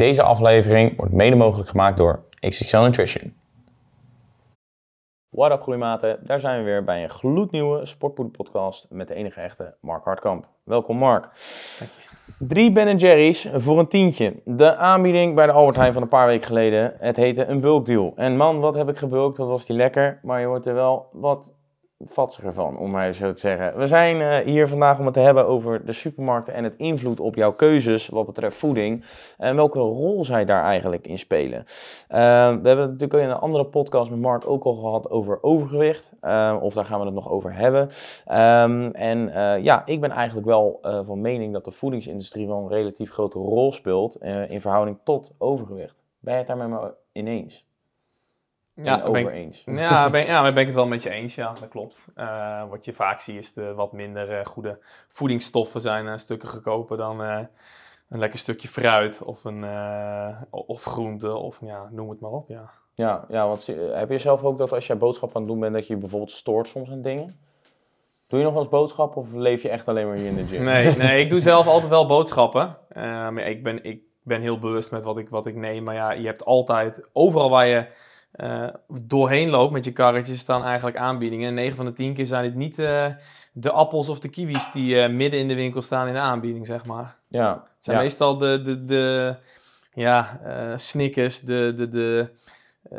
Deze aflevering wordt mede mogelijk gemaakt door XXL Nutrition. What up groeimaten, daar zijn we weer bij een gloednieuwe sportpoederpodcast met de enige echte Mark Hartkamp. Welkom Mark. Drie Ben Jerry's voor een tientje. De aanbieding bij de Albert Heijn van een paar weken geleden. Het heette een bulkdeal. En man, wat heb ik gebulkt, wat was die lekker. Maar je wordt er wel wat vatsiger van, om maar zo te zeggen. We zijn uh, hier vandaag om het te hebben over de supermarkten en het invloed op jouw keuzes wat betreft voeding. En welke rol zij daar eigenlijk in spelen. Uh, we hebben natuurlijk in een andere podcast met Mark ook al gehad over overgewicht. Uh, of daar gaan we het nog over hebben. Um, en ja, ik ben eigenlijk wel van mening dat de voedingsindustrie wel een relatief grote rol speelt in verhouding tot overgewicht. Ben je het daar met me ineens? Ja, over ben, eens. Ja, ben, ja, ben ik het wel met je eens. Ja, dat klopt. Uh, wat je vaak ziet is de wat minder uh, goede voedingsstoffen zijn uh, stukken goedkoper dan een lekker stukje fruit of, een, of groente of ja, noem het maar op. Ja, ja, ja want heb je zelf ook dat als jij boodschappen aan het doen bent dat je bijvoorbeeld stoort soms aan dingen? Doe je nog wel eens boodschappen of leef je echt alleen maar hier in de gym? Nee, nee ik doe zelf altijd wel boodschappen. maar ik ben, ik ben heel bewust met wat ik, wat ik neem. Maar ja, je hebt altijd, overal waar je uh, doorheen loopt met je karretje, staan eigenlijk aanbiedingen. En 9 van de 10 keer zijn het niet uh, de appels of de kiwis die uh, midden in de winkel staan in de aanbieding, zeg maar. Ja. Het zijn meestal de, de, de ja, Snickers, de, de, de,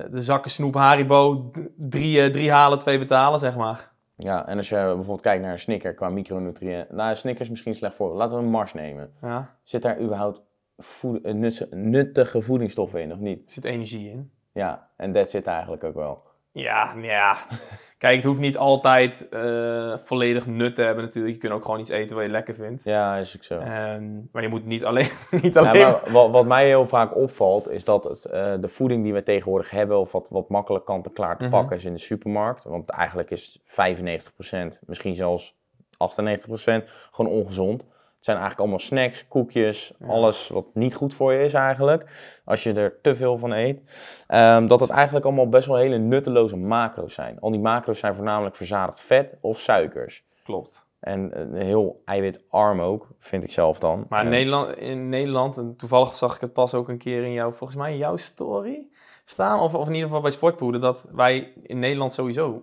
de zakken snoep Haribo, drie, drie halen, twee betalen, zeg maar. Ja, en als je bijvoorbeeld kijkt naar een Snicker qua micronutriënten. Nou, een Snicker is misschien slecht voor. Laten we een Mars nemen. Ja. Zit daar überhaupt voed, nuttige voedingsstoffen in of niet? Er zit energie in. Ja, en dat zit eigenlijk ook wel. Ja, ja. Kijk, het hoeft niet altijd uh, volledig nut te hebben natuurlijk. Je kunt ook gewoon iets eten wat je lekker vindt. Ja, is ook zo. Um, maar je moet niet alleen... niet alleen ja, maar wat, wat, mij heel vaak opvalt, is dat het, uh, de voeding die we tegenwoordig hebben... of wat, wat makkelijk kant-en-klaar te mm -hmm. pakken is in de supermarkt. Want eigenlijk is 95%, misschien zelfs 98% gewoon ongezond. Het zijn eigenlijk allemaal snacks, koekjes, alles wat niet goed voor je is eigenlijk. Als je er te veel van eet. Um, dat het eigenlijk allemaal best wel hele nutteloze macro's zijn. Al die macro's zijn voornamelijk verzadigd vet of suikers. Klopt. En heel eiwitarm ook, vind ik zelf dan. Maar in, Nederland, in Nederland, en toevallig zag ik het pas ook een keer in jouw, volgens mij in jouw story staan. Of, of in ieder geval bij Sportpoeder, dat wij in Nederland sowieso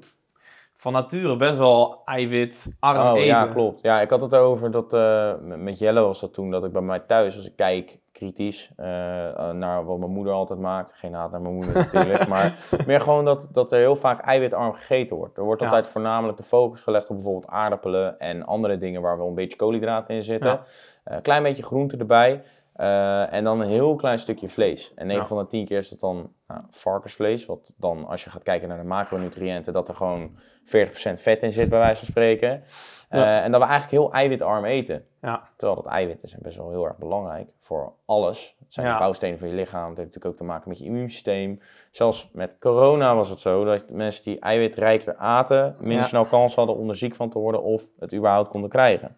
van nature best wel eiwitarm oh, eten. Ja, klopt. Ja, ik had het over dat, uh, met Jelle was dat toen, dat ik bij mij thuis, als ik kijk kritisch uh, naar wat mijn moeder altijd maakt. Geen haat naar mijn moeder natuurlijk, maar meer gewoon dat, dat er heel vaak eiwitarm gegeten wordt. Er wordt altijd voornamelijk de focus gelegd op bijvoorbeeld aardappelen en andere dingen waar wel een beetje koolhydraten in zitten. Een ja. uh, klein beetje groente erbij. Uh, en dan een heel klein stukje vlees. En 9 ja. van de 10 keer is dat dan nou, varkensvlees. Wat dan, als je gaat kijken naar de macronutriënten, dat er gewoon 40% vet in zit, bij wijze van spreken. Uh, ja. En dat we eigenlijk heel eiwitarm eten. Ja. Terwijl dat eiwitten zijn best wel heel erg belangrijk voor alles. Het zijn de bouwstenen van je lichaam. Het heeft natuurlijk ook te maken met je immuunsysteem. Zelfs met corona was het zo dat mensen die eiwitrijker aten, minder snel kans hadden om er ziek van te worden of het überhaupt konden krijgen.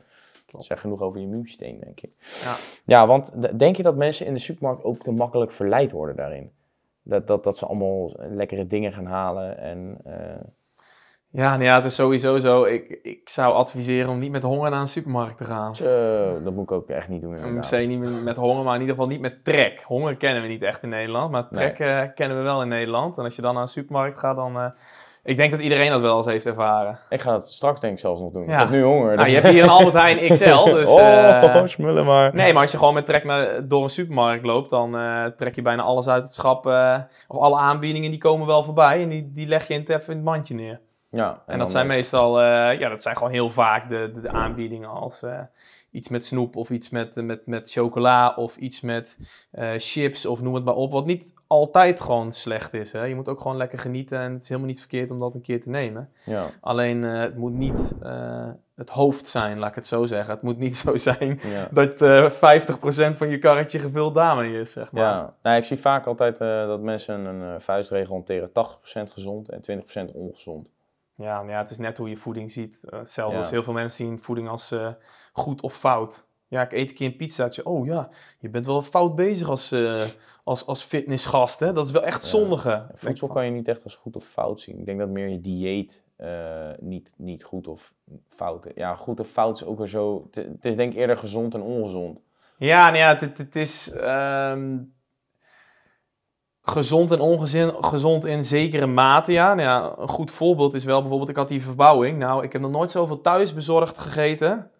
Dat zegt genoeg over je immuunsysteem, denk ik. Ja. ja, want denk je dat mensen in de supermarkt ook te makkelijk verleid worden daarin? Dat, dat, dat ze allemaal lekkere dingen gaan halen en... Uh... Ja, nou ja, het is sowieso zo. Ik, ik zou adviseren om niet met honger naar een supermarkt te gaan. Zo, dat moet ik ook echt niet doen. Ik zei niet met, met, honger, maar in ieder geval niet met trek. Honger kennen we niet echt in Nederland, maar trek nee. uh, kennen we wel in Nederland. En als je dan naar een supermarkt gaat, dan... Uh, ik denk dat iedereen dat wel eens heeft ervaren. Ik ga het straks denk ik zelfs nog doen. Ja. Ik heb nu honger. Nou, dus... je hebt hier een Albert Heijn XL. Dus, oh, uh... smullen maar. Nee, maar als je gewoon met trek naar, door een supermarkt loopt, dan uh, trek je bijna alles uit het schap. Uh, of alle aanbiedingen die komen wel voorbij en die, die leg je in het, even in het mandje neer. Ja, en, en dat zijn meestal, ja, dat zijn gewoon heel vaak de, de, de aanbiedingen als iets met snoep of iets met, met, met chocola of iets met uh, chips of noem het maar op. Wat niet altijd gewoon slecht is. Hè? Je moet ook gewoon lekker genieten en het is helemaal niet verkeerd om dat een keer te nemen. Ja. Alleen uh, het moet niet uh, het hoofd zijn, laat ik het zo zeggen. Het moet niet zo zijn ja. dat 50% van je karretje gevuld daarmee is, zeg maar. Ja, nou, ik zie vaak altijd dat mensen een vuistregel hanteren. 80% gezond en 20% ongezond. Ja, ja, het is net hoe je voeding ziet. Uh, hetzelfde als heel veel mensen zien voeding als uh, goed of fout. Ja, ik eet een keer een pizzaatje. Oh ja, je bent wel fout bezig als, uh, als, als fitnessgast. Hè? Dat is wel echt zondige. Ja, voedsel kan je niet echt als goed of fout zien. Ik denk dat meer je dieet niet, niet goed of fout is. Ja, goed of fout is ook weer zo... Het is denk ik eerder gezond en ongezond. Ja, nou ja, het, het is... Um, gezond en ongezond in zekere mate, ja. Nou ja. Een goed voorbeeld is wel bijvoorbeeld, ik had die verbouwing. Nou, ik heb nog nooit zoveel thuis bezorgd gegeten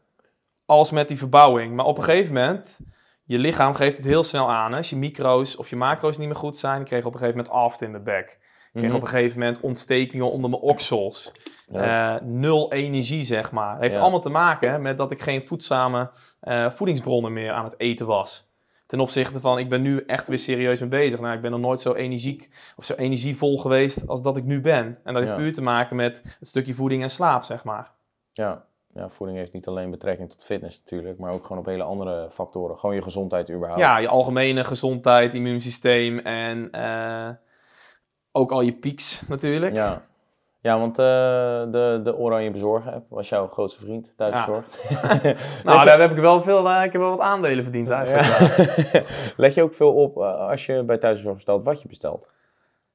als met die verbouwing. Maar op een gegeven moment, je lichaam geeft het heel snel aan. Hè? Als je micro's of je macro's niet meer goed zijn, ik kreeg op een gegeven moment aft in mijn bek. Ik kreeg Mhm. op een gegeven moment ontstekingen onder mijn oksels. Ja. Eh, nul energie, zeg maar. Het heeft Ja. allemaal te maken met dat ik geen voedzame eh, voedingsbronnen meer aan het eten was. Ten opzichte van, ik ben nu echt weer serieus mee bezig. Nou, ik ben nog nooit zo energiek of zo energievol geweest als dat ik nu ben. En dat heeft Ja. puur te maken met het stukje voeding en slaap, zeg maar. Ja. ja, voeding heeft niet alleen betrekking tot fitness natuurlijk, maar ook gewoon op hele andere factoren. Gewoon je gezondheid überhaupt. Ja, je algemene gezondheid, immuunsysteem en eh, ook al je pieks natuurlijk. Ja, ja want eh, de, de oranje bezorger app was jouw grootste vriend thuis Ja. Nou, daar heb ik wel veel, eh, ik heb wel wat aandelen verdiend eigenlijk. Ja. Let je ook veel op eh, als je bij thuisbezorgd bestelt wat je bestelt?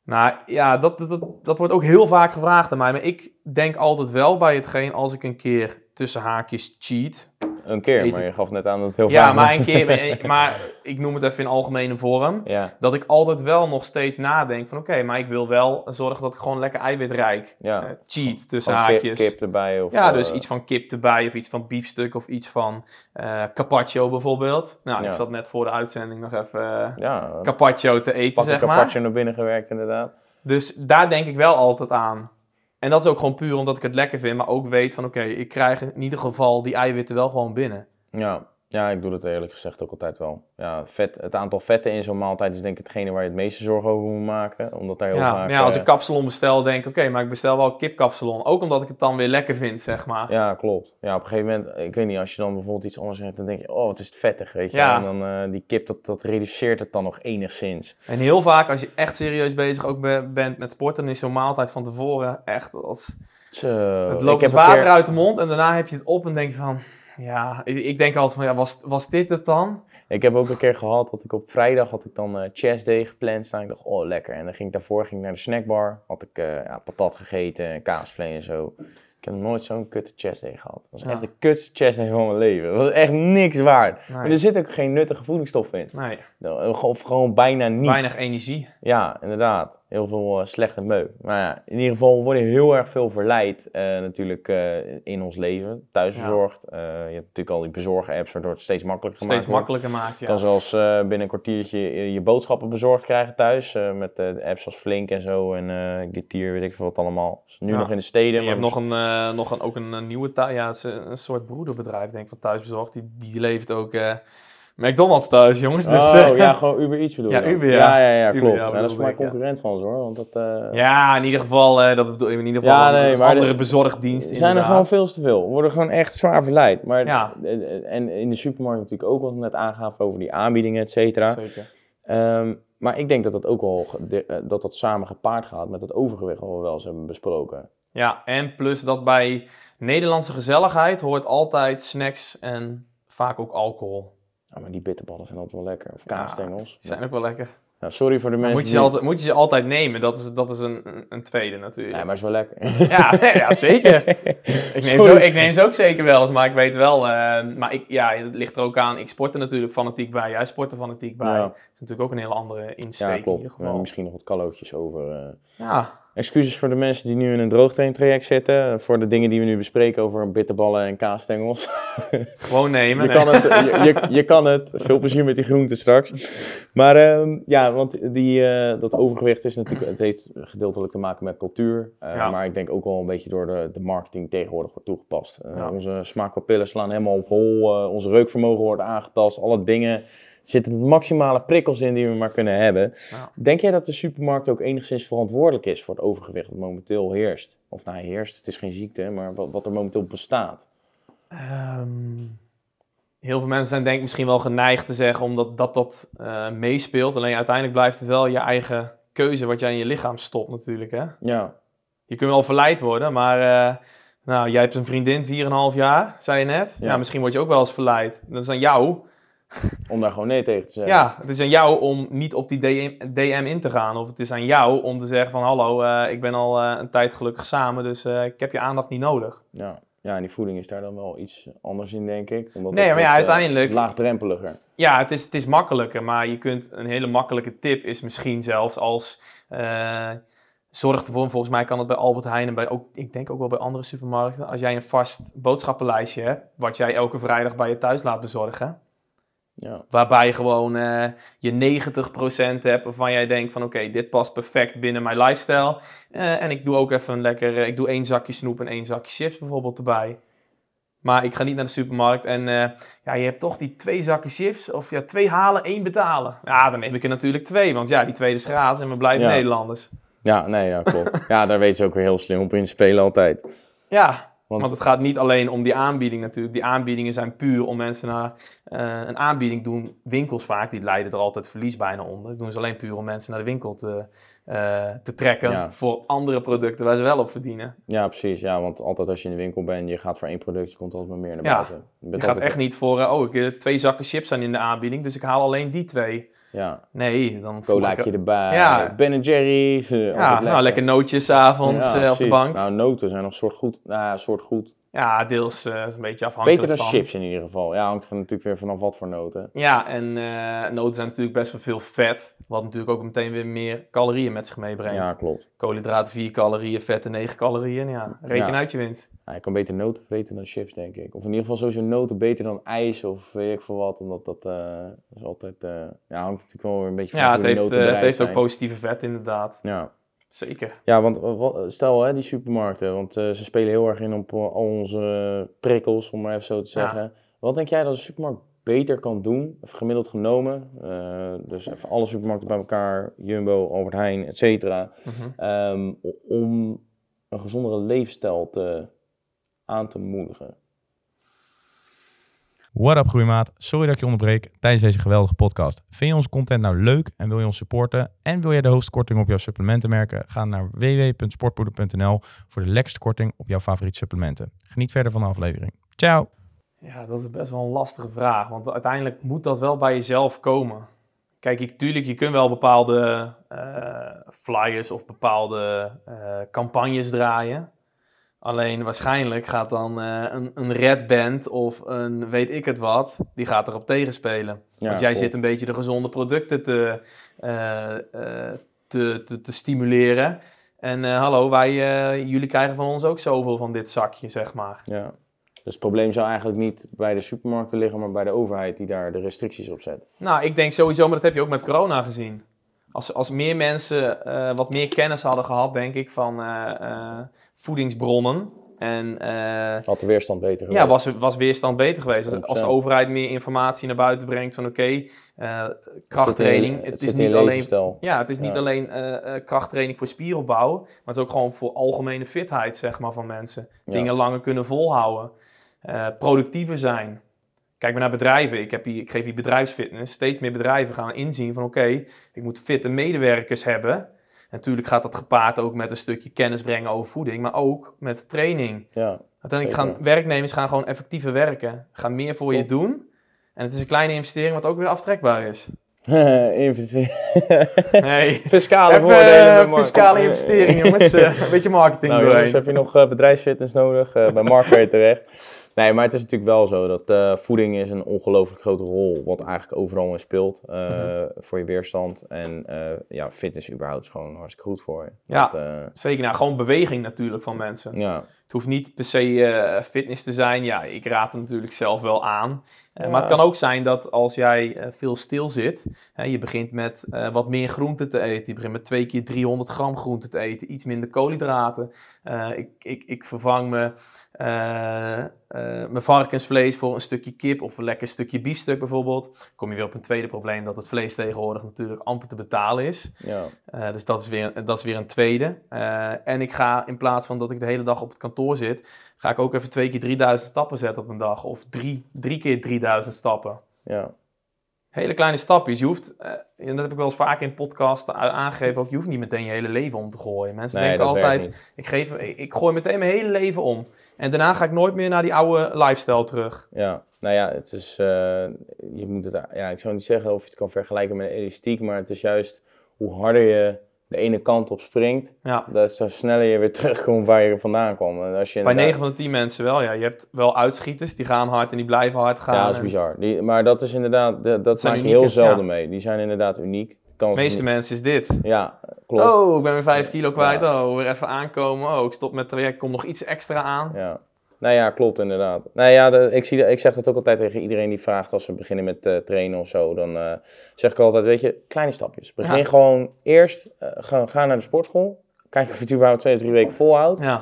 Nou ja, dat, dat, dat, dat wordt ook heel vaak gevraagd aan mij. Maar ik denk altijd wel bij hetgeen als ik een keer tussen haakjes cheat. Een keer, Eten. maar je gaf net aan dat het heel Ja, vaak... maar een keer, maar ik noem het even in algemene vorm. Ja, Dat ik altijd wel nog steeds nadenk van oké, maar ik wil wel zorgen dat ik gewoon lekker eiwitrijk ja. eh, cheat tussen kip, haakjes. kip erbij of... Ja, dus eh, iets van kip erbij of iets van biefstuk of iets van eh carpaccio bijvoorbeeld. Nou, Ja. ik zat net voor de uitzending nog even eh, Ja, carpaccio te eten, zeg maar. carpaccio naar binnen gewerkt inderdaad. Dus daar denk ik wel altijd aan. En dat is ook gewoon puur omdat ik het lekker vind, maar ook weet van oké, ik krijg in ieder geval die eiwitten wel gewoon binnen. Ja. Ja, ik doe dat eerlijk gezegd ook altijd wel. Ja, vet, het aantal vetten in zo'n maaltijd is denk ik hetgene waar je het meeste zorgen over moet maken. Omdat daar heel Ja, vaak... ja, als eh, ik kapsalon bestel, denk ik oké, maar ik bestel wel kipkapsalon. Ook omdat ik het dan weer lekker vind, zeg maar. Ja, klopt. Ja, op een gegeven moment, ik weet niet, als je dan bijvoorbeeld iets anders hebt, dan denk je, oh, wat is het vettig, weet je. Ja. En dan eh, die kip, dat, dat reduceert het dan nog enigszins. En heel vaak, als je echt serieus bezig ook be- bent met sporten, dan is zo'n maaltijd van tevoren echt als... Zo, Het ik loopt heb als een water keer- uit de mond en daarna heb je het op en denk je van... Ja, ik, ik denk altijd van, ja, was, was dit het dan? Ik heb ook een keer gehad dat ik op vrijdag had ik dan eh chest day gepland staan. Ik dacht, oh lekker. En dan ging ik daarvoor ging ik naar de snackbar. Had ik eh, ja, patat gegeten, kaasvlees en zo. Ik heb nooit zo'n kutte chest day gehad. Dat was Ja. echt de kutste chest day van mijn leven. Dat was echt niks waard. Maar er zit ook geen nuttige voedingsstoffen in. Nee, Of gewoon bijna niet. weinig energie. Ja, inderdaad. Heel veel eh, slechte meuk. Maar ja, in ieder geval worden heel erg veel verleid eh, natuurlijk eh, in ons leven. Thuisbezorgd. Eh, je hebt natuurlijk al die bezorgen-apps waardoor het steeds makkelijker gemaakt Steeds makkelijker maakt, Je ja. kan zelfs eh, binnen een kwartiertje je, je boodschappen bezorgd krijgen thuis. eh, met eh, de apps als Flink en zo en eh Getir, weet ik veel wat allemaal. Dus nu Ja. nog in de steden. En je maar hebt nog, een, eh, nog een, ook een, eh, nieuwe ja, het is een, soort broederbedrijf, denk ik, van thuisbezorgd. Die, die levert ook eh, McDonald's thuis, jongens. Dus, Oh, eh, ja, gewoon Uber Eats bedoel je Ja? Uber, ja. Ja, ja, ja, Uber, klopt. Ja, dat is voor mij concurrent van ze hoor. Want dat, eh, Ja, in ieder geval, eh, dat bedoel, in ieder geval Ja, nee, een maar andere de- bezorgdienst Er zijn er inderdaad. gewoon veel te veel. We worden gewoon echt zwaar verleid. Maar, Ja. En in de supermarkt natuurlijk ook, wat we net aangaven over die aanbiedingen, et cetera. Zeker. Ehm, maar ik denk dat dat ook wel dat dat samen gepaard gaat met het overgewicht wat we wel eens hebben besproken. Ja, en plus dat bij Nederlandse gezelligheid hoort altijd snacks en vaak ook alcohol. Ja, maar die bitterballen zijn altijd wel lekker. Of kaasstengels. Die zijn ook wel lekker. Ja, sorry voor de mensen Moet je, ze die... altijd, moet je ze altijd nemen, dat is, dat is een, een, tweede natuurlijk. Nee, maar is wel lekker. Ja, nee, ja zeker. Ik neem, zo, ik neem ze ook zeker wel eens, maar ik weet wel. eh, maar ik, ja, het ligt er ook aan. Ik sport er natuurlijk fanatiek bij. Jij sport er fanatiek bij. Ja. Dat is natuurlijk ook een hele andere insteek Ja, in klopt. ieder We hebben geval. misschien nog wat kalootjes over. eh. Ja, Excuses voor de mensen die nu in een droogtraintraject zitten. Voor de dingen die we nu bespreken over bitterballen en kaasstengels. gewoon nemen. Je nee. kan, het, je, je, je kan het. Veel plezier met die groenten straks. Maar ehm, ja, want die, eh, dat overgewicht is natuurlijk, het heeft gedeeltelijk te maken met cultuur. Eh, Ja. Maar ik denk ook wel een beetje door de, de marketing tegenwoordig wordt toegepast. Eh, Ja. Onze smaakpapillen slaan helemaal op hol. onze reukvermogen wordt aangetast. Alle dingen. Zitten maximale prikkels in die we maar kunnen hebben. Denk jij dat de supermarkt ook enigszins verantwoordelijk is voor het overgewicht dat momenteel heerst? Of nou, heerst, het is geen ziekte, maar wat, wat er momenteel bestaat. Ehm, heel veel mensen zijn denk ik misschien wel geneigd te zeggen omdat dat, dat eh, meespeelt. Alleen uiteindelijk blijft het wel je eigen keuze wat jij in je lichaam stopt natuurlijk. Hè? Ja, Je kunt wel verleid worden, maar eh, nou, jij hebt een vriendin 4,5 jaar, zei je net. Ja. Ja. misschien word je ook wel eens verleid. Dat is aan jou. om daar gewoon nee tegen te zeggen. Ja, het is aan jou om niet op die DM, DM in te gaan. Of het is aan jou om te zeggen van hallo, eh, ik ben al eh, een tijd gelukkig samen, dus eh, ik heb je aandacht niet nodig. Ja, ja, die voeding is daar dan wel iets anders in, denk ik. Omdat nee, maar ja, uiteindelijk... laagdrempeliger. Ja, het is, het is makkelijker, maar je kunt... Een hele makkelijke tip is misschien zelfs als... zorg ervoor, volgens mij kan het bij Albert Heijn en bij ook, ik denk ook wel bij andere supermarkten. Als jij een vast boodschappenlijstje hebt, wat jij elke vrijdag bij je thuis laat bezorgen ja. Waarbij je gewoon uh, je 90% hebt waarvan jij denkt van oké, dit past perfect binnen mijn lifestyle. Uh, en ik doe ook even een lekker, uh, ik doe één zakje snoep en één zakje chips bijvoorbeeld erbij. Maar ik ga niet naar de supermarkt en ja, je hebt toch die twee zakken chips. Of ja, twee halen, één betalen. Ja, dan neem ik er natuurlijk twee. Want ja, die tweede is gratis en we blijven Nederlanders. Ja, nee, ja, klopt. ja, daar weten ze ook weer heel slim op in spelen altijd. Ja, want, het gaat niet alleen om die aanbieding natuurlijk. Die aanbiedingen zijn puur om mensen naar uh, een aanbieding doen. Winkels vaak, die leiden er altijd verlies bijna onder. Dat doen ze alleen puur om mensen naar de winkel te, uh, te trekken voor andere producten waar ze wel op verdienen. Ja, precies. Ja, want altijd als je in de winkel bent, je gaat voor één product, je komt altijd maar meer naar buiten. Je, je gaat echt niet voor, uh, oh, ik, twee zakken chips zijn in de aanbieding, dus ik haal alleen die twee. Ja. Nee, dan Colaatje ik... erbij, ja. Ben Jerry's. ja, nou, lekker. nootjes avonds ja, op de bank. Nou, noten zijn nog soort goed. Nou, soort goed. Ja, deels uh, een beetje afhankelijk Beter dan chips in ieder geval. Ja, hangt van, natuurlijk weer vanaf wat voor noten. Ja, en uh, noten zijn natuurlijk best wel veel vet. Wat natuurlijk ook meteen weer meer calorieën met zich meebrengt. Ja, klopt. Koolhydraten 4 calorieën, vetten 9 calorieën. Ja, reken uit je winst. Ja, je kan beter noten vreten dan chips, denk ik. Of in ieder geval sowieso noten beter dan ijs of weet ik veel wat. Omdat dat, uh, is altijd... ja, hangt natuurlijk wel weer een beetje van Ja, het heeft, het heeft ook positieve vet inderdaad. Ja. Zeker. Ja, want stel hè, die supermarkten, want uh, ze spelen heel erg in op al onze prikkels, om maar even zo te zeggen. Wat denk jij dat een supermarkt beter kan doen, gemiddeld genomen, uh, dus even alle supermarkten bij elkaar, Jumbo, Albert Heijn, et cetera, mhm. um, om een gezondere leefstijl te, aan te moedigen? What up groeimaat, sorry dat ik je onderbreek tijdens deze geweldige podcast. Vind je onze content nou leuk en wil je ons supporten en wil je de hoogste korting op jouw supplementen merken? Ga naar www.sportpoeder.nl voor de lekkerste korting op jouw favoriete supplementen. Geniet verder van de aflevering. Ciao! Ja, dat is best wel een lastige vraag, want uiteindelijk moet dat wel bij jezelf komen. Kijk, ik, tuurlijk, je kunt wel bepaalde uh, flyers of bepaalde uh, campagnes draaien. Alleen waarschijnlijk gaat dan uh, een, een red band of een weet ik het wat, die gaat erop tegenspelen. Want jij zit een beetje de gezonde producten te, uh, uh, te, te, te, stimuleren. En hallo, wij, jullie krijgen van ons ook zoveel van dit zakje, zeg maar. Ja. Dus het probleem zou eigenlijk niet bij de supermarkten liggen, maar bij de overheid die daar de restricties op zet. Nou, ik denk sowieso, maar dat heb je ook met corona gezien. Als, als meer mensen wat meer kennis hadden gehad, denk ik, van voedingsbronnen. En, Had de weerstand beter geweest? Ja, was, was weerstand beter geweest. Als, als de overheid meer informatie naar buiten brengt van oké, okay, krachttraining. Het, het, is niet alleen, ja, het is niet alleen krachttraining voor spieropbouw, maar het is ook gewoon voor algemene fitheid zeg maar, van mensen. Dingen langer kunnen volhouden. productiever zijn. Kijk maar naar bedrijven. Ik, heb hier, ik geef hier bedrijfsfitness. Steeds meer bedrijven gaan inzien van oké, ik moet fitte medewerkers hebben Natuurlijk gaat dat gepaard ook met een stukje kennis brengen over voeding, maar ook met training. Ja, Uiteindelijk gaan werknemers gaan gewoon effectiever werken, gaan meer voor je doen. En het is een kleine investering wat ook weer aftrekbaar is. investering. nee. Fiscale voordelen. fiscale investering, jongens. Uh, een beetje marketing nou, jongens, heb je nog uh, bedrijfsfitness nodig? Bij Mark je terecht. Nee, maar het is natuurlijk wel zo dat uh, voeding is een ongelooflijk grote rol, wat eigenlijk overal in speelt uh, mm-hmm. voor je weerstand. En uh, ja, fitness überhaupt is gewoon hartstikke goed voor je. Ja, dat, zeker. Nou, gewoon beweging natuurlijk van mensen. Ja. Het hoeft niet per se fitness te zijn. Ja, ik raad het natuurlijk zelf wel aan. Maar het kan ook zijn dat als jij veel stil zit, je begint met wat meer groente te eten. Je begint met twee keer 300 gram groente te eten, iets minder koolhydraten. ik, ik, ik vervang me mijn varkensvlees voor een stukje kip of een lekker stukje biefstuk bijvoorbeeld. kom je weer op een tweede probleem dat het vlees tegenwoordig natuurlijk amper te betalen is. Ja. Uh, dus dat is, weer, dat is weer een tweede. en ik ga in plaats van dat ik de hele dag op het kantoor zit, ga ik ook even twee keer 3000 stappen zetten op een dag. Of drie, drie keer 3000 stappen. Ja. Hele kleine stapjes. Je hoeft, en dat heb ik wel eens vaak in podcasts aangegeven, ook je hoeft niet meteen je hele leven om te gooien. Mensen denken altijd, ik, geef, ik gooi meteen mijn hele leven om. En daarna ga ik nooit meer naar die oude lifestyle terug. Ja, nou ja, het is, uh, je moet het, ja, ik zou niet zeggen of je het kan vergelijken met elastiek, maar het is juist hoe harder je de ene kant op springt, ja. dat is sneller je weer terugkomt waar je vandaan kwam. Als je Bij 9 van de 10 mensen wel, ja. Je hebt wel uitschieters, die gaan hard en die blijven hard gaan. Ja, dat is bizar. Die, maar dat is inderdaad, dat, dat maak je heel zelden mee. Die zijn inderdaad uniek. De meeste mensen is dit. Ja, klopt. Oh, ik ben weer 5 kilo kwijt. Oh, weer even aankomen. Oh, ik stop met traject, kom nog iets extra aan. Ja. Nou ja, klopt inderdaad. Nou ja, ik, zie, ik zeg dat ook altijd tegen iedereen die vraagt als we beginnen met uh, trainen of zo. Dan uh, zeg ik altijd, weet je, kleine stapjes. Begin gewoon eerst, uh, ga, ga, naar de sportschool. Kijk of je het überhaupt twee of drie weken volhoudt. Ja.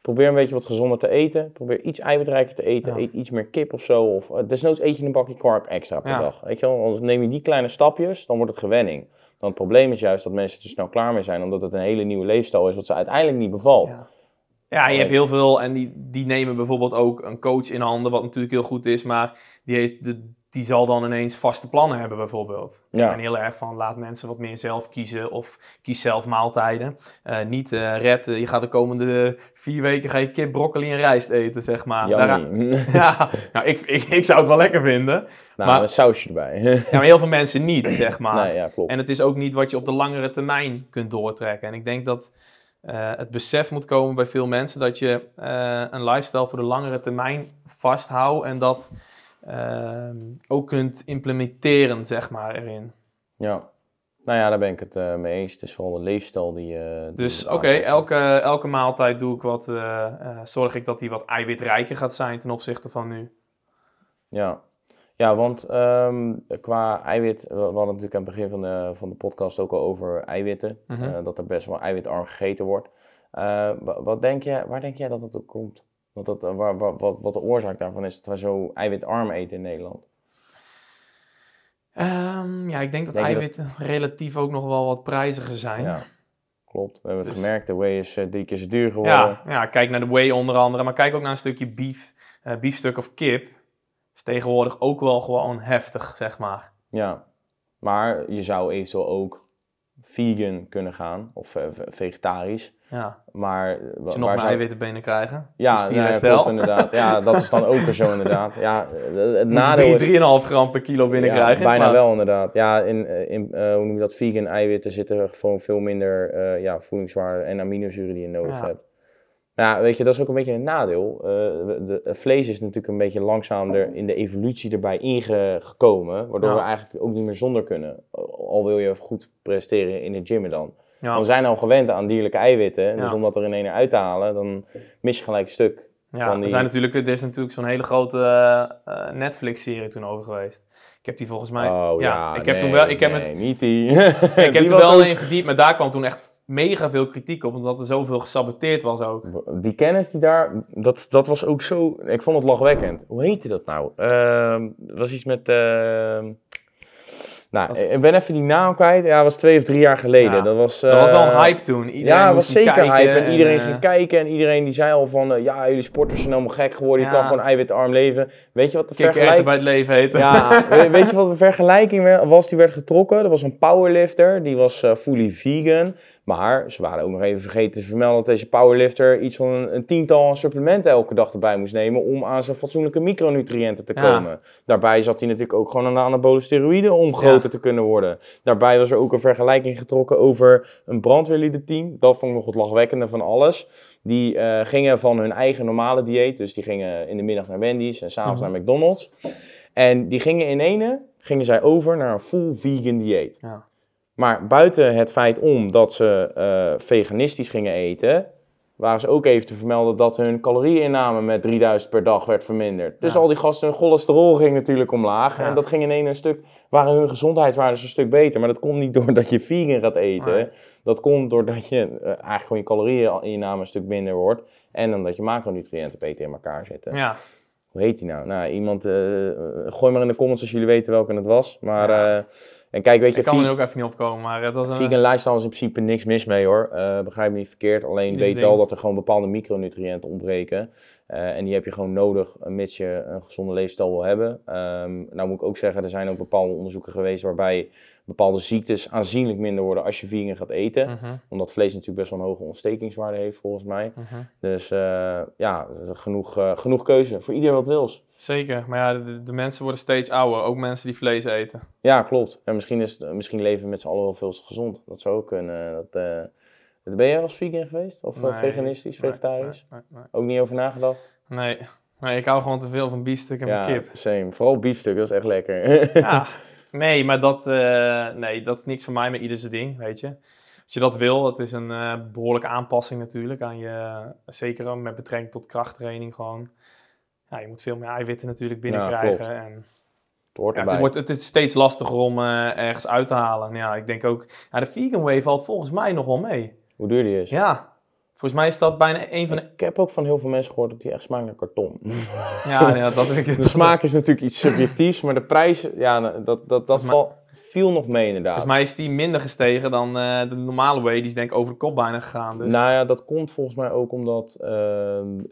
Probeer een beetje wat gezonder te eten. Probeer iets eiwitrijker te eten. Eet iets meer kip of zo. Of desnoods eet je een bakje kwark extra per dag. Weet je wel, dan neem je die kleine stapjes, dan wordt het gewenning. Dan het probleem is juist dat mensen er snel klaar mee zijn, omdat het een hele nieuwe leefstijl is, wat ze uiteindelijk niet bevalt. Ja. Ja, je hebt heel veel en die, die nemen bijvoorbeeld ook een coach in handen, wat natuurlijk heel goed is, maar die, heeft de, die zal dan ineens vaste plannen hebben bijvoorbeeld. Ja. En heel erg van laat mensen wat meer zelf kiezen of kies zelf maaltijden. Uh, niet uh, red, je gaat de komende vier weken ga je kip, broccoli en rijst eten, zeg maar. ja, nou, ik, ik, ik zou het wel lekker vinden. Nou, maar, een sausje erbij. ja, maar heel veel mensen niet, zeg maar. Nee, ja, klopt. En het is ook niet wat je op de langere termijn kunt doortrekken. En ik denk dat uh, het besef moet komen bij veel mensen dat je een lifestyle voor de langere termijn vasthoudt en dat uh, ook kunt implementeren, zeg maar, erin. Ja, nou ja, daar ben ik het uh, mee eens. Het is vooral de leefstijl die. Uh, dus oké, okay, elke, elke maaltijd doe ik wat. Uh, zorg ik dat die wat eiwitrijker gaat zijn ten opzichte van nu. Ja, ja, want um, qua eiwit, we hadden natuurlijk aan het begin van de, van de podcast ook al over eiwitten. Mm uh, dat er best wel eiwitarm gegeten wordt. Uh, wat denk je, waar denk jij dat dat ook komt? Wat, dat, uh, waar, wat, wat de oorzaak daarvan is dat wij zo eiwitarm eten in Nederland? Um, ja, ik denk dat eiwitten relatief ook nog wel wat prijziger zijn. Ja, klopt. We hebben het dus... gemerkt, de whey is drie keer zo duur geworden. Ja, ja, kijk naar de whey onder andere, maar kijk ook naar een stukje beef, biefstuk of kip is tegenwoordig ook wel gewoon heftig, zeg maar. Ja, maar je zou eventueel ook vegan kunnen gaan of uh, vegetarisch. Ja. Maar Als je nog eiwitten benen krijgen. Ja, ja klopt, inderdaad. Ja, dat is dan ook weer zo inderdaad. Ja, het nadeel is... 3,5 gram per kilo binnenkrijgen. Ja, bijna wel inderdaad. Ja, in, eh, in uh, hoe noem je dat, vegan eiwitten zitten gewoon veel minder uh, ja, voedingswaarde en aminozuren die je nodig ja. hebt. Ja, weet je, dat is ook een beetje een nadeel. Uh, de, vlees is natuurlijk een beetje langzaam er in de evolutie erbij ingekomen, waardoor we eigenlijk ook niet meer zonder kunnen. Al wil je goed presteren in de gym dan. Ja. We zijn al gewend aan dierlijke eiwitten, dus om dat er in één uit te halen, dan mis je gelijk een stuk. Ja, van die... er, zijn natuurlijk, er is natuurlijk zo'n hele grote uh, Netflix-serie toen over geweest. Ik heb die volgens mij. Oh ja, ik heb nee, toen wel. Ik heb nee, niet die. ik heb er wel een verdiept, maar daar kwam toen echt mega veel kritiek op, omdat er zoveel gesaboteerd was ook. Die kennis die daar, dat, dat was ook zo, ik vond het lachwekkend. Hoe heette dat nou? Uh, was iets met, uh, nou, ik ben even die naam kwijt. Ja, dat was twee of drie jaar geleden. Dat, was, dat was wel een eh, hype toen. Iedereen ja, dat was zeker hype. En, iedereen ging eh, kijken. En iedereen die zei al van... Uh, ja, jullie sporters zijn helemaal gek geworden. Je kan gewoon eiwitarm leven. Weet je wat de vergelijking... bij het leven heet. Ja, weet, je wat de vergelijking was? Die werd getrokken. Er was een powerlifter. Die was fully vegan. Maar ze waren ook nog even vergeten te vermelden dat deze powerlifter iets van een, tiental supplementen elke dag erbij moest nemen om aan zijn fatsoenlijke micronutriënten te komen. Daarbij zat hij natuurlijk ook gewoon aan de anabole steroïden om groter te kunnen worden. Daarbij was er ook een vergelijking getrokken over een brandweerlieden Dat vond ik nog het lachwekkende van alles. Die uh, gingen van hun eigen normale dieet, dus die gingen in de middag naar Wendy's en s'avonds mm naar McDonald's. En die gingen in ene, gingen zij over naar een full vegan dieet. Ja. Maar buiten het feit om dat ze uh, veganistisch gingen eten, waren ze ook even te vermelden dat hun calorieinname met 3000 per dag werd verminderd. Dus al die gasten, hun cholesterol ging natuurlijk omlaag. En dat ging in één een stuk, waren hun gezondheidswaarden een stuk beter. Maar dat komt niet doordat je vegan gaat eten. Dat komt doordat je uh, eigenlijk gewoon je calorieinname een stuk minder wordt. En omdat je macronutriënten beter in elkaar zitten. Ja. Hoe heet die nou? Nou, iemand, uh, gooi maar in de comments als jullie weten welke het was. Maar... Ja. En kijk, weet je, ik kan er ook even niet opkomen, maar het was een... Vegan lifestyle is in principe niks mis mee hoor. Uh, begrijp me niet verkeerd. Alleen weet wel dat er gewoon bepaalde micronutriënten ontbreken. En die heb je gewoon nodig, mits je een gezonde leefstijl wil hebben. Um, nou moet ik ook zeggen, er zijn ook bepaalde onderzoeken geweest waarbij bepaalde ziektes aanzienlijk minder worden als je vegan gaat eten. Mhm. Omdat vlees natuurlijk best wel een hoge ontstekingswaarde heeft volgens mij. Mhm. Dus uh, ja, genoeg, genoeg keuze voor iedereen wat wils. Zeker, maar ja, de, de, mensen worden steeds ouder, ook mensen die vlees eten. Ja, klopt. En misschien, is, misschien leven we met z'n allen wel veel gezond. Dat zou ook kunnen. Dat, uh, ben jij als vegan geweest? Of nee, veganistisch, vegetarisch? Nee, ook niet over nagedacht? Nee. nee, ik hou gewoon te veel van biefstuk en ja, van kip. same. Vooral biefstuk, dat is echt lekker. ja, nee, maar dat, nee, dat is niks voor mij met ieder zijn ding, weet je. Als je dat wil, het is een uh, behoorlijke aanpassing natuurlijk aan je, zeker met betrekking tot krachttraining gewoon. Ja, je moet veel meer eiwitten natuurlijk binnenkrijgen. Ja, en, het, ja, het, wordt, het is steeds lastiger om uh, ergens uit te halen. Ja, ik denk ook, ja, de vegan way valt volgens mij nog wel mee. Hoe duur die is? Ja, Volgens mij is dat bijna een van de... Ik heb ook van heel veel mensen gehoord dat die echt smaakt naar karton. Ja, ja dat ik De smaak is natuurlijk iets subjectiefs, maar de prijs, ja, dat, dat, dat valt viel nog mee inderdaad. Volgens mij is die minder gestegen dan uh, de normale way. Die is denk ik over de kop bijna gegaan. Dus. Nou ja, dat komt volgens mij ook omdat uh,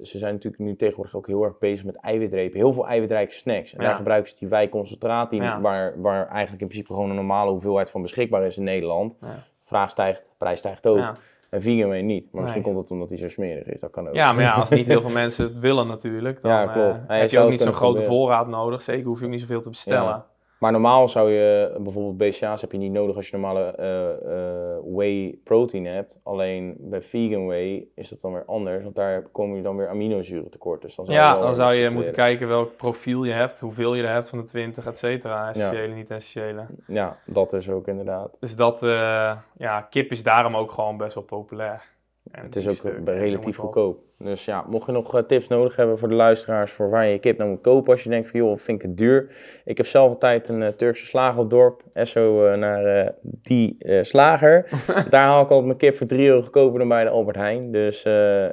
ze zijn natuurlijk nu tegenwoordig ook heel erg bezig met eiwitrepen. Heel veel eiwitrijke snacks. En ja. daar gebruiken ze die wijconcentraat, ja. waar, waar eigenlijk in principe gewoon een normale hoeveelheid van beschikbaar is in Nederland. Ja. Vraag stijgt, prijs stijgt ook. En vegan niet. Maar misschien komt het omdat hij zo smerig is. Dat kan ook. Ja, maar ja, als niet heel veel mensen het willen natuurlijk, dan ja, klopt. Uh, heb je ook niet zo'n grote voorraad nodig. Zeker hoef je ook niet zoveel te bestellen. Maar normaal zou je, bijvoorbeeld BCA's heb je niet nodig als je normale uh, whey protein hebt. Alleen bij vegan whey is dat dan weer anders, want daar komen je dan weer aminozuren tekort. Dus dan zou ja, dan zou je moeten kijken welk profiel je hebt, hoeveel je er hebt van de 20, et cetera. Essentiële, niet essentiële. Ja, dat is ook inderdaad. Dus dat, uh, ja, kip is daarom ook gewoon best wel populair. En het is ook relatief goedkoop. Dus ja, mocht je nog eh, tips nodig hebben voor de luisteraars voor waar je je kip nou moet kopen als je denkt van joh, vind ik het duur. Ik heb zelf altijd een uh, Turkse slager op dorp. Esso uh, naar die slager. Daar haal ik altijd mijn kip voor 3 euro goedkoper dan bij de Albert Heijn. Dus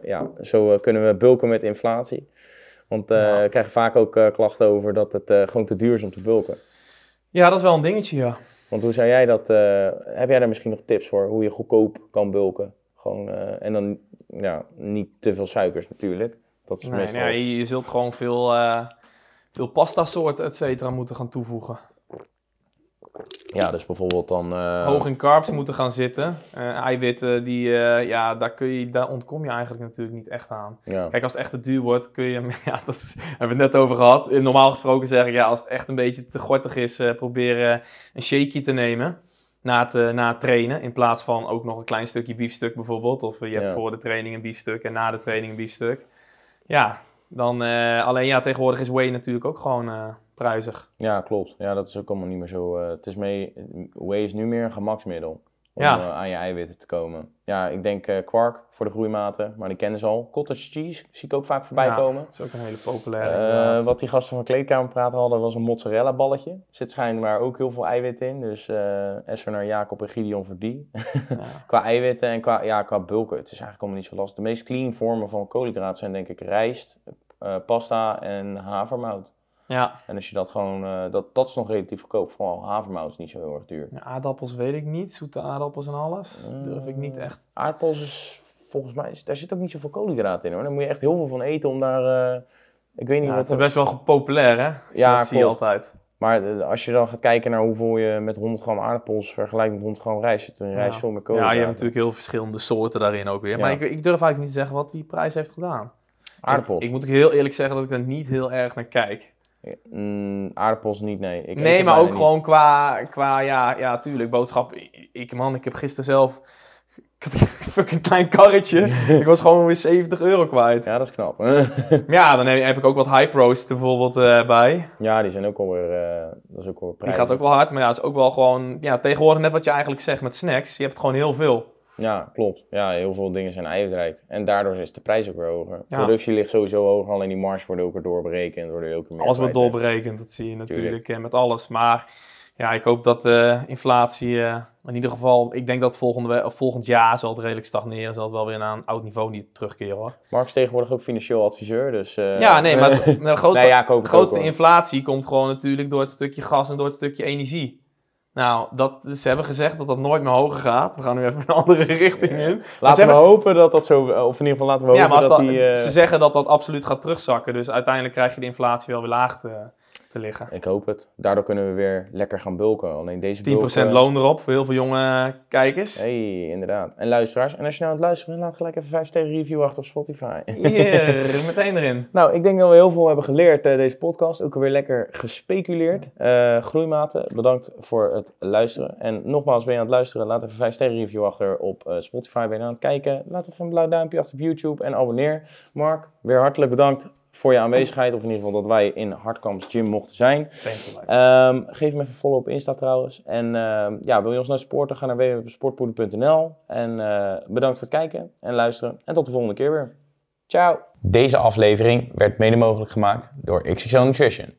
ja, zo kunnen we bulken met inflatie. Want ja. we krijgen vaak ook klachten over dat het gewoon te duur is om te bulken. Ja, dat is wel een dingetje, ja. Want hoe zou jij dat, heb jij daar misschien nog tips voor, hoe je goedkoop kan bulken? Gewoon, en dan ja, niet te veel suikers natuurlijk. Dat is nee, meestal... nee, je zult gewoon veel, uh, veel pasta soorten, et cetera, moeten gaan toevoegen. Ja, dus bijvoorbeeld dan... Uh... Hoog in carbs moeten gaan zitten. Eiwitten, die, ja, daar, kun je, daar ontkom je eigenlijk natuurlijk niet echt aan. Ja. Kijk, als het echt te duur wordt, kun je... Ja, dat is, hebben we het net over gehad. Normaal gesproken zeg ik, ja, als het echt een beetje te gortig is, proberen een shakeje te nemen na het, eh, na het trainen. In plaats van ook nog een klein stukje biefstuk bijvoorbeeld. Of je hebt voor de training een biefstuk en na de training een biefstuk. Ja, dan uh, alleen ja, tegenwoordig is whey natuurlijk ook gewoon uh, prijzig. Ja, klopt. Ja, dat is ook allemaal niet meer zo. het is mee, whey is nu meer een gemaksmiddel om ja. aan je eiwitten te komen. Ja, ik denk uh, kwark voor de groeimaten, maar die kennen ze al. Cottage cheese zie ik ook vaak voorbij komen. Dat is ook een hele populaire. Uh, wat die gasten van Kleedkamer praten hadden, was een mozzarella balletje. Zit schijnbaar ook heel veel eiwit in. Dus uh, Esser naar Jacob en Gideon voor die. Ja. qua eiwitten en qua, ja, qua bulken. Het is eigenlijk allemaal niet zo lastig. De meest clean vormen van koolhydraten zijn denk ik rijst, pasta en havermout. Ja. En als je dat gewoon, uh, dat, dat is nog relatief goedkoop. Vooral havermout is niet zo heel erg duur. Ja, aardappels weet ik niet. Zoete aardappels en alles. Uh, durf ik niet echt. Aardappels is volgens mij, daar zit ook niet zoveel koolhydraten in hoor. Daar moet je echt heel veel van eten om daar, uh, ik weet niet ja, wat. Het is best wel populair hè? ja, dat zie je altijd. Maar als je dan gaat kijken naar hoeveel je met 100 gram aardappels vergelijkt met 100 gram rijst, zit een ja. rijst veel meer koolhydraten. Ja, je hebt natuurlijk heel verschillende soorten daarin ook weer. Maar ik, ik durf eigenlijk niet te zeggen wat die prijs heeft gedaan. Aardappels? Ik, ik moet ook heel eerlijk zeggen dat ik daar niet heel erg naar kijk. Mm, aardappels niet, nee. Ik nee, maar ook gewoon qua, qua, ja, ja, tuurlijk, boodschap. Ik, man, ik heb gisteren zelf fucking klein karretje. ik was gewoon weer 70 euro kwijt. Ja, dat is knap. ja, dan heb ik ook wat high pros bijvoorbeeld uh, bij. Ja, die zijn ook alweer, uh, dat is ook wel Die gaat ook wel hard, maar ja, het is ook wel gewoon, ja, tegenwoordig net wat je eigenlijk zegt met snacks. Je hebt gewoon heel veel. Ja, klopt. Ja, heel veel dingen zijn eiwitrijk. En daardoor is de prijs ook weer hoger. Ja. Productie ligt sowieso hoger, alleen die marge wordt ook weer doorberekend. Je ook meer alles wordt doorberekend, dat zie je natuurlijk met alles. Maar ja, ik hoop dat de inflatie uh, in ieder geval... Ik denk dat volgende, of volgend jaar zal het redelijk stagneren. Zal het wel weer naar een oud niveau niet terugkeren hoor. Mark is tegenwoordig ook financieel adviseur, dus... Uh... Ja, nee, maar de grootste, nee, ja, grootste inflatie komt gewoon natuurlijk door het stukje gas en door het stukje energie. Nou, dat, ze hebben gezegd dat dat nooit meer hoger gaat. We gaan nu even een andere richting in. Laten we hopen dat dat zo, of in ieder geval laten we hopen dat, die... Uh... Ze zeggen dat dat absoluut gaat terugzakken. Dus uiteindelijk krijg je de inflatie wel weer laag te, te liggen. Ik hoop het. Daardoor kunnen we weer lekker gaan bulken. Alleen deze 10% bulken... loon erop voor heel veel jonge kijkers. hey, inderdaad. En luisteraars. En als je nou aan het luisteren bent, laat gelijk even 5 sterren review achter op Spotify. Hier, meteen erin. Nou, ik denk dat we heel veel hebben geleerd uh, deze podcast. Ook weer lekker gespeculeerd. Uh, groeimaten, bedankt voor het luisteren. En nogmaals, ben je aan het luisteren? Laat even 5 sterren review achter op uh, Spotify. Ben je aan het kijken? Laat even een blauw duimpje achter op YouTube en abonneer. Mark, weer hartelijk bedankt voor je aanwezigheid. Of in ieder geval dat wij in Hardkamps Gym mochten zijn. Um, geef me even follow op Insta trouwens. En uh, ja, wil je ons nou supporten? Ga naar www.sportpoeder.nl. En uh, bedankt voor het kijken en luisteren. En tot de volgende keer weer. Ciao! Deze aflevering werd mede mogelijk gemaakt door XXL Nutrition.